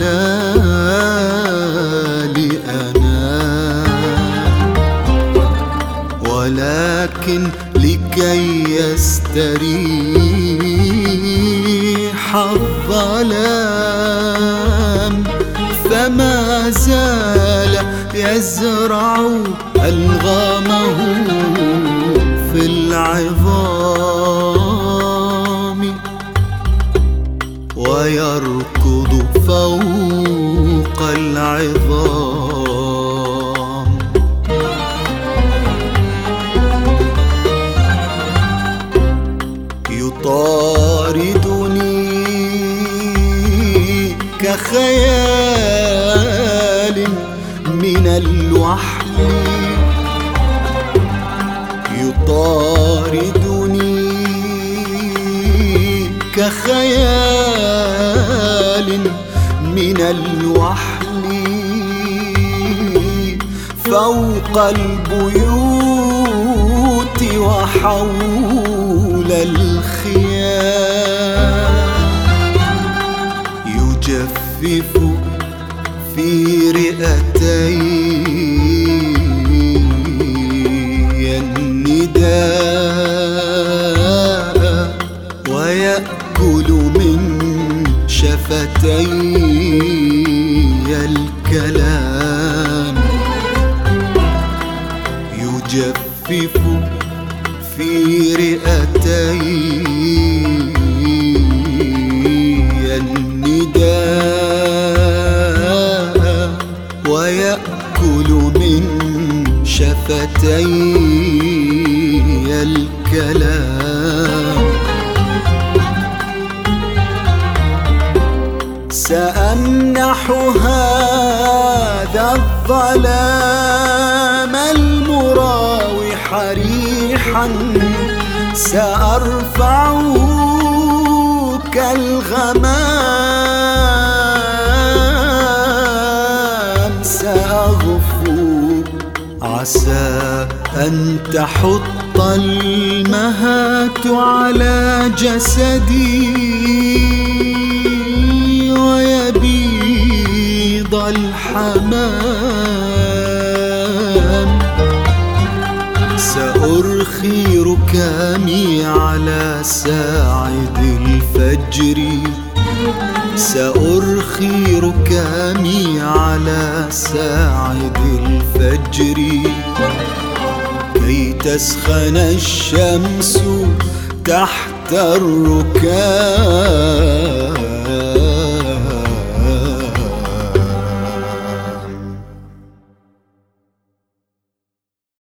لا لأنام ولكن لكي يستريح الظلام فما زال يزرع ألغامه. فوق العظام. يطاردني كخيال من الوحل يطاردني كخيال من الوحل. فوق البيوت وحول الخيام. يجفف في رئتي النداء. شفتي الكلام. يجفف في رئتي النداء ويأكل من شفتي الكلام. سأمنح هذا الظلام المراوح ريحا سأرفعه كالغمام سأغفو عسى أن تحط المهات على جسدي. الحمام. سأرخي ركامي على ساعد الفجر. سأرخي ركامي على ساعد الفجر. كي تسخن الشمس تحت الركام